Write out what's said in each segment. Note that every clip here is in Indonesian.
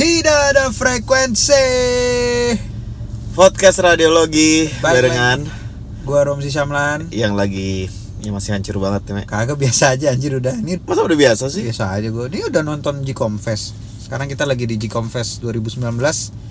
Tidak ada frekuensi. Podcast radiologi Baik, barengan Gua Romsi Syamlan. yang lagi ya masih hancur banget ya. Kagak biasa aja anjir udah. Ini Masa udah biasa sih biasa aja gua. Ini udah nonton Gcom Fest. Sekarang kita lagi di Gcom Fest 2019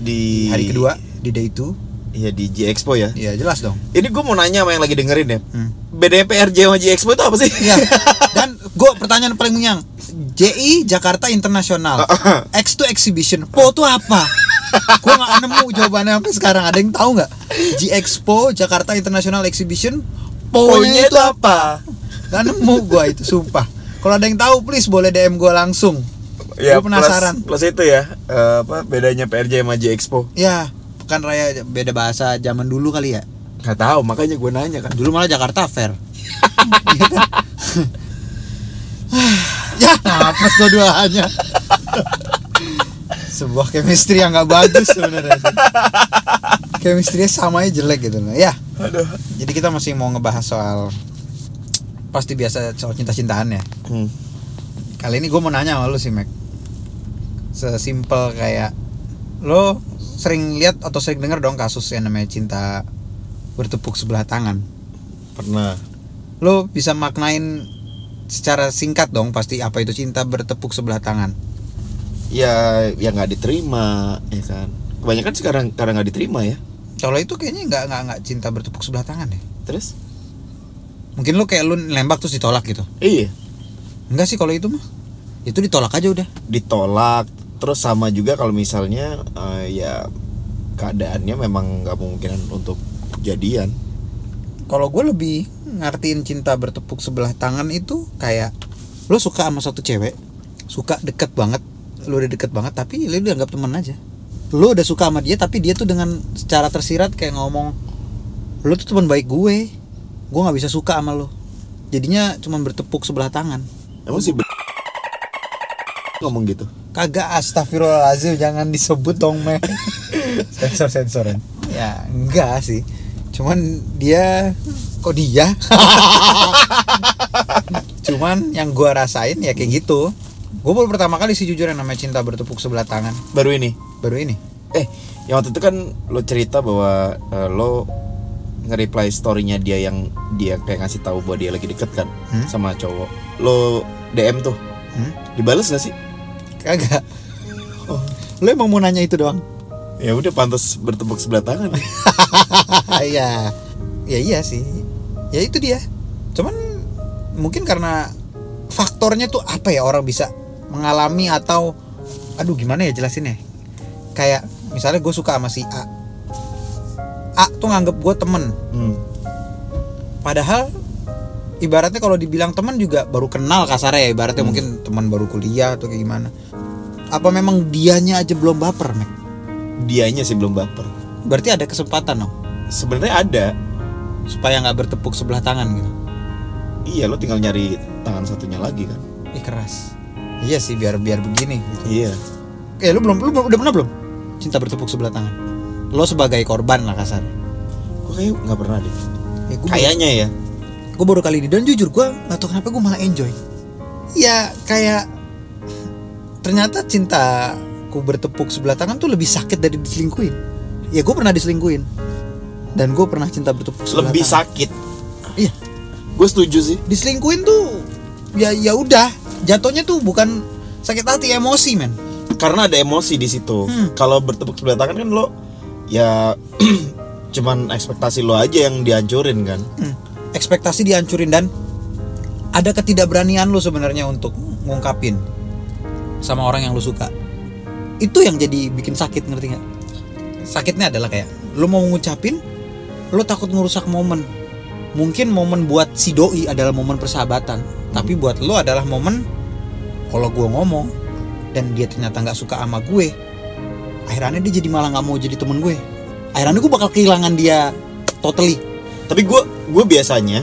di hari kedua di day 2. Iya di G Expo ya. Iya jelas dong. Ini gue mau nanya sama yang lagi dengerin ya. Hmm. PRJ sama G Expo itu apa sih? Iya. Dan gue pertanyaan paling mengyang. JI Jakarta Internasional. X2 Exhibition. Po itu apa? gue nggak nemu jawabannya sampai sekarang. Ada yang tahu nggak? G Expo Jakarta International Exhibition. Po-nya itu apa? Gak nemu gue itu sumpah. Kalau ada yang tahu please boleh DM gue langsung. Ya, gue penasaran. Plus, plus itu ya. eh, apa bedanya PRJ sama G Expo? Ya pekan raya beda bahasa zaman dulu kali ya. Gak tahu makanya gue nanya kan. Dulu malah Jakarta Fair. Iya kan? ya, hapus dua-duanya. Sebuah chemistry yang nggak bagus sebenarnya. Chemistry sama aja jelek gitu. Ya. Aduh. Jadi kita masih mau ngebahas soal pasti biasa soal cinta-cintaan ya. Hmm. Kali ini gue mau nanya sama lu sih, Mac. Sesimpel kayak lo sering lihat atau sering denger dong kasus yang namanya cinta bertepuk sebelah tangan. Pernah. lo bisa maknain secara singkat dong pasti apa itu cinta bertepuk sebelah tangan Ya ya nggak diterima ya kan. Kebanyakan sekarang karena nggak diterima ya. kalau itu kayaknya nggak nggak nggak cinta bertepuk sebelah tangan deh Terus? mungkin lo kayak lu nembak terus ditolak gitu Iya. enggak sih kalau itu mah itu ditolak aja udah ditolak terus sama juga kalau misalnya eh, ya keadaannya memang nggak memungkinkan untuk jadian kalau gue lebih ngartiin cinta bertepuk sebelah tangan itu kayak lo suka sama satu cewek suka deket banget lo udah deket banget tapi lo dianggap teman aja. Lo udah suka sama dia tapi dia tuh dengan secara tersirat kayak ngomong lo tuh teman baik gue gue nggak bisa suka sama lo jadinya cuman bertepuk sebelah tangan. Emang sih ngomong gitu? Kagak astagfirullahaladzim jangan disebut dong meh. Sensor sensoran ya enggak sih cuman dia kok dia? Cuman yang gua rasain ya kayak gitu. Gue baru pertama kali sih jujur yang namanya cinta bertepuk sebelah tangan. Baru ini? Baru ini. Eh yang waktu itu kan lo cerita bahwa eh, lo nge-reply storynya dia yang dia kayak ngasih tahu bahwa dia lagi deket kan Hmm? sama cowok. Lo DM tuh. Hmm? dibales gak sih? Kagak. Lo emang mau nanya itu doang ya udah pantas bertepuk sebelah tangan Iya, ya iya sih. Ya itu dia. Cuman mungkin karena faktornya tuh apa ya orang bisa mengalami atau, aduh gimana ya jelasinnya? Kayak misalnya gue suka sama si A. A tuh nganggep gue temen. hmm. Padahal ibaratnya kalau dibilang teman juga baru kenal kasarnya ya. Ibaratnya Hmm. mungkin teman baru kuliah atau kayak gimana. Apa memang dianya aja belum baper, Mek? Dianya sih belum baper Berarti ada kesempatan dong sebenarnya ada supaya nggak bertepuk sebelah tangan gitu. iya lo tinggal nyari tangan satunya lagi kan Ih keras. Iya sih biar biar begini gitu. iya Eh lu belum lu belum- udah pernah belum cinta bertepuk sebelah tangan? Lo sebagai korban lah kasar. Gue kayak nggak pernah deh. Ya, Kayaknya ya. gue baru kali ini dan jujur gue nggak tahu kenapa gue malah enjoy. Ya kayak ternyata cinta ku bertepuk sebelah tangan tuh lebih sakit dari diselingkuin. Ya gue pernah diselingkuin dan gue pernah cinta bertepuk sebelah Lebih tangan. sakit. Iya Gue setuju sih. diselingkuin tuh ya ya udah jatuhnya tuh bukan sakit hati emosi men. Karena ada emosi di situ. Hmm. Kalau bertepuk sebelah tangan kan lo ya cuman ekspektasi lo aja yang dihancurin kan. Hmm, ekspektasi dihancurin dan ada ketidakberanian lu sebenarnya untuk ngungkapin sama orang yang lu suka itu yang jadi bikin sakit ngerti nggak? Sakitnya adalah kayak lu mau ngucapin lu takut ngerusak momen. Mungkin momen buat si doi adalah momen persahabatan tapi buat lu adalah momen kalau gua ngomong dan dia ternyata nggak suka sama gue akhirnya dia jadi malah nggak mau jadi temen gue. Akhirnya gue bakal kehilangan dia totally. Tapi gue gue biasanya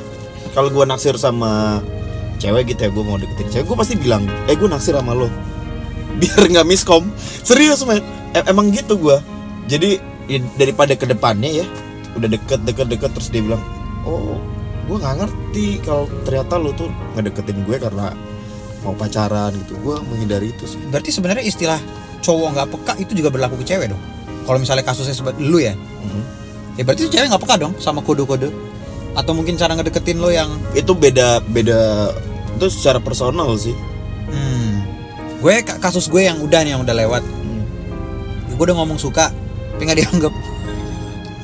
kalau gue naksir sama cewek gitu ya gue mau deketin cewek gue pasti bilang eh gue naksir sama lo biar nggak miskom. Serius men. E- emang gitu gue jadi i- daripada ke depannya ya udah deket deket deket terus dia bilang oh gue nggak ngerti kalau ternyata lo tuh ngedeketin gue karena mau pacaran gitu. Gue menghindari itu sih. Berarti sebenarnya istilah cowok nggak peka itu juga berlaku ke cewek dong? Kalau misalnya kasusnya sebab lu ya? Hmm. ya berarti cewek nggak peka dong sama kode-kode? Atau mungkin cara ngedeketin lo yang itu beda beda itu secara personal sih. Hmm, gue ka- kasus gue yang udah nih yang udah lewat. Hmm. ya, gue udah ngomong suka tapi nggak dianggap.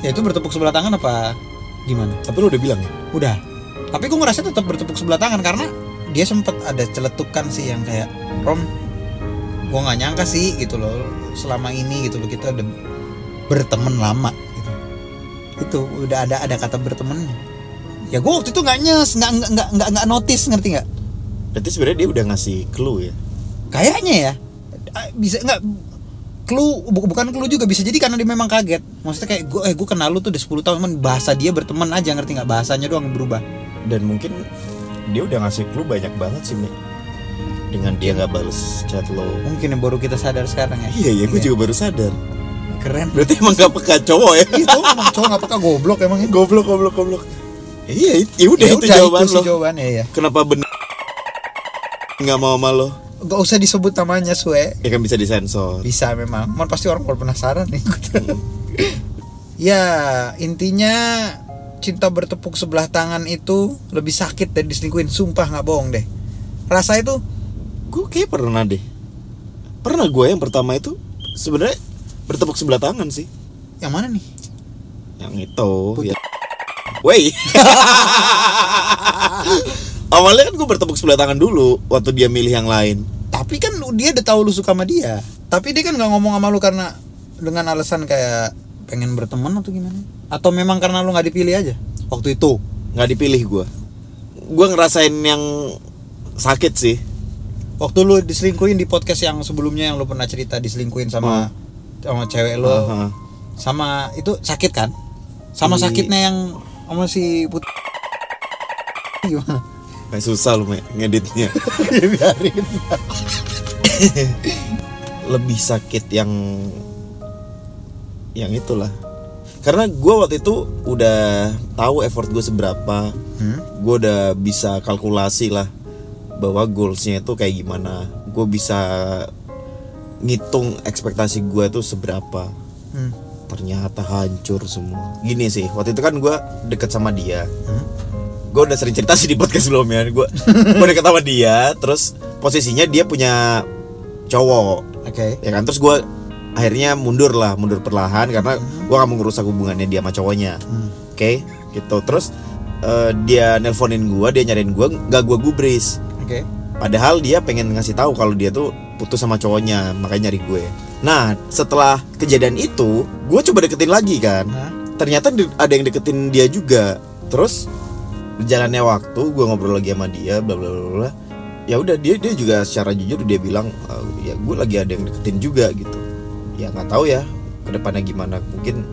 Ya itu bertepuk sebelah tangan apa gimana? Tapi lu udah bilang ya? Udah. Tapi gue ngerasa tetap bertepuk sebelah tangan karena dia sempet ada celetukan sih yang kayak Rom gue nggak nyangka sih gitu loh. Selama ini gitu loh kita udah berteman lama gitu. Itu udah ada ada kata bertemannya. Ya gue waktu itu nggak nyes nggak nggak nggak nggak nggak notice ngerti nggak? Berarti sebenarnya dia udah ngasih clue ya kayaknya ya. Ah, bisa nggak clue bu- bukan clue juga bisa jadi karena dia memang kaget. Maksudnya kayak gue eh gue kenal lu tuh udah 10 tahun cuman bahasa dia berteman aja ngerti nggak? Bahasanya doang berubah. Dan mungkin dia udah ngasih clue banyak banget sih Mi. Dengan dia nggak bales chat lo. Mungkin yang baru kita sadar sekarang ya. Iya iya gue juga baru sadar. Keren. Berarti emang gak peka cowok ya? Itu emang cowok nggak peka goblok emangnya goblok goblok goblok. Iya it- ya udah Ya itu udah, jawaban sih lo jawabannya ya kenapa bener nggak mau sama lo gak usah disebut namanya Sue. Ya kan bisa disensor. Bisa memang. Cuman pasti orang kalau penasaran nih. Ya intinya cinta bertepuk sebelah tangan itu lebih sakit dari diselingkuhin. Sumpah nggak bohong deh. Rasa itu gue kayak pernah deh. Pernah gue yang pertama itu sebenarnya bertepuk sebelah tangan sih. Yang mana nih? Yang itu ya. Wey awalnya kan gue bertepuk sebelah tangan dulu waktu dia milih yang lain. Tapi kan dia udah tahu lu suka sama dia. Tapi dia kan nggak ngomong sama lu karena dengan alasan kayak pengen berteman atau gimana? Atau memang karena lu nggak dipilih aja? Waktu itu. Nggak dipilih gue gue ngerasain yang sakit sih. Waktu lu diselingkuhin di podcast yang sebelumnya yang lu pernah cerita diselingkuhin sama sama cewek lu. Aha. sama itu sakit kan? Sama Di- sakitnya yang sama si put gimana kayak susah lu Me, ngeditnya. Biarin. Lebih sakit yang yang itulah. Karena gue waktu itu udah tahu effort gue seberapa. Hmm? gue udah bisa kalkulasi lah bahwa goalsnya itu kayak gimana. Gue bisa ngitung ekspektasi gue itu seberapa. Hmm. ternyata hancur semua. Gini sih waktu itu kan gue deket sama dia. Hmm? Gue udah sering cerita sih di podcast sebelumnya. Gue gue deket sama dia terus posisinya dia punya cowok. Oke. Ya kan? Terus gue akhirnya mundur lah mundur perlahan karena gue gak mau ngerusak hubungannya dia sama cowoknya. Hmm. oke? Gitu. Terus eh, dia nelponin gue dia nyariin gue gak gue gubris. Oke. Padahal dia pengen ngasih tahu kalau dia tuh putus sama cowoknya makanya nyari gue. Nah setelah kejadian itu gue coba deketin lagi kan. Hah? ternyata ada yang deketin dia juga. Terus berjalannya waktu gue ngobrol lagi sama dia bla bla bla bla. Ya udah dia dia juga secara jujur dia bilang "Eh, ya gue lagi ada yang deketin juga gitu. Ya nggak tahu ya ke depannya gimana. Mungkin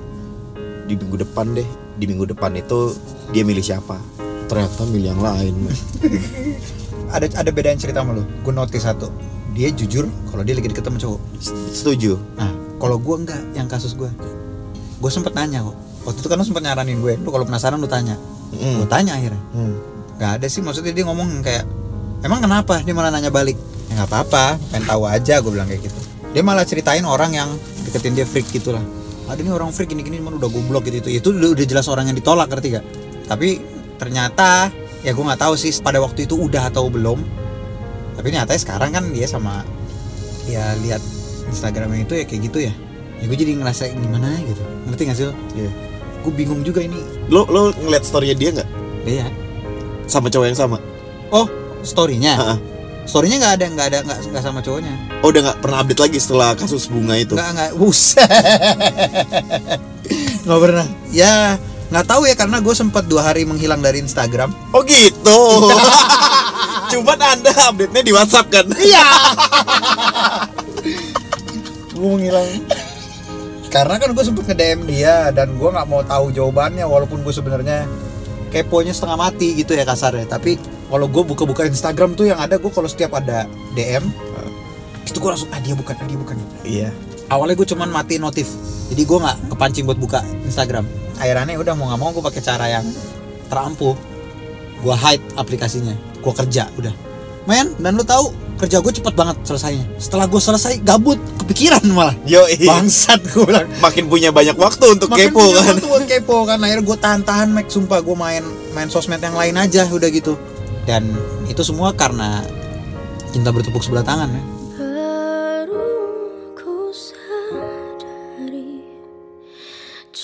di minggu depan deh. Di minggu depan itu dia milih siapa. Ternyata milih yang lain ada ada bedanya cerita sama lu? Gue notice satu. Dia jujur kalau dia lagi deket sama cowok. Setuju. Nah kalau gue enggak yang kasus gue gue sempet nanya kok. Waktu itu kan lu sempet nyaranin gue. Lu kalau penasaran lu tanya Mm. gue tanya akhirnya. Hmm. nggak ada sih maksudnya dia ngomong kayak emang kenapa? Dia malah nanya balik. Ya nggak apa-apa pengen tahu aja gue bilang kayak gitu. Dia malah ceritain orang yang deketin dia freak gitu lah ada nih orang freak gini-gini cuman udah goblok gitu itu udah, udah jelas orang yang ditolak ngerti gak tapi ternyata ya gue nggak tahu sih pada waktu itu udah atau belum. Tapi nyatanya sekarang kan dia sama ya lihat Instagramnya itu ya kayak gitu ya. Ya gue jadi ngerasa gimana gitu. Ngerti gak sih lo? Iya. Gue bingung juga ini. Lo lo ngeliat storynya dia nggak? Iya. Sama cowok yang sama? Oh storynya? Ha-ha. storynya nggak ada nggak ada nggak sama cowoknya. Oh udah nggak pernah update lagi setelah kasus bunga itu? Nggak nggak. Buset nggak pernah. Ya nggak tahu ya karena gue sempat dua hari menghilang dari Instagram. Oh gitu. Cuman anda update-nya di WhatsApp kan? iya. Gue menghilang karena kan gue sempet nge DM dia dan gue nggak mau tahu jawabannya walaupun gue sebenarnya keponya setengah mati gitu ya kasarnya. Tapi kalau gue buka-buka Instagram tuh yang ada gue kalau setiap ada DM itu gue langsung ah dia bukan ah dia bukan. Iya. awalnya gue cuman mati notif. Jadi gue nggak kepancing buat buka Instagram. Akhirnya udah mau nggak mau gue pakai cara yang terampuh. Gue hide aplikasinya. Gue kerja udah. Men dan lu tahu kerja gue cepet banget selesainya. Setelah gue selesai gabut. Kepikiran malah. Yo, bangsat gue bilang. Makin punya banyak waktu untuk Makin kepo punya kan. waktu buat kepo kan. Akhirnya gue tahan-tahan Mac. Sumpah gue main main sosmed yang lain aja udah gitu. Dan itu semua karena cinta bertepuk sebelah tangan ya.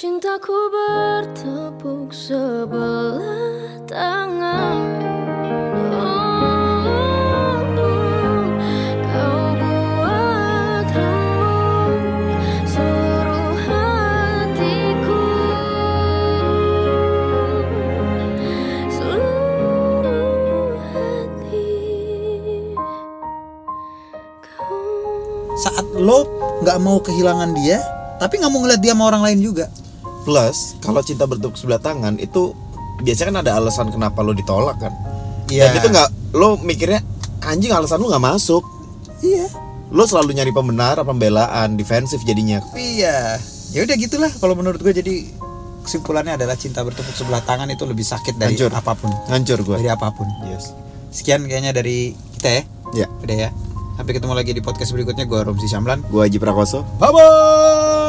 Cintaku bertepuk sebelah tangan lo nggak mau kehilangan dia tapi nggak mau ngeliat dia sama orang lain juga Plus, kalau cinta bertepuk sebelah tangan itu biasanya kan ada alasan kenapa lo ditolak kan. Iya. Dan itu nggak lo mikirnya anjing alasan lo nggak masuk. iya Lo selalu nyari pembenaran, pembelaan, defensif jadinya. iya ya udah gitulah kalau menurut gue jadi kesimpulannya adalah cinta bertepuk sebelah tangan itu lebih sakit dari Hancur. apa pun Hancur gue. dari apa pun Yes. sekian kayaknya dari kita ya Ya, udah ya sampai ketemu lagi di podcast berikutnya. Gue Romsi Syamlan. Gue Haji Prakoso. bye bye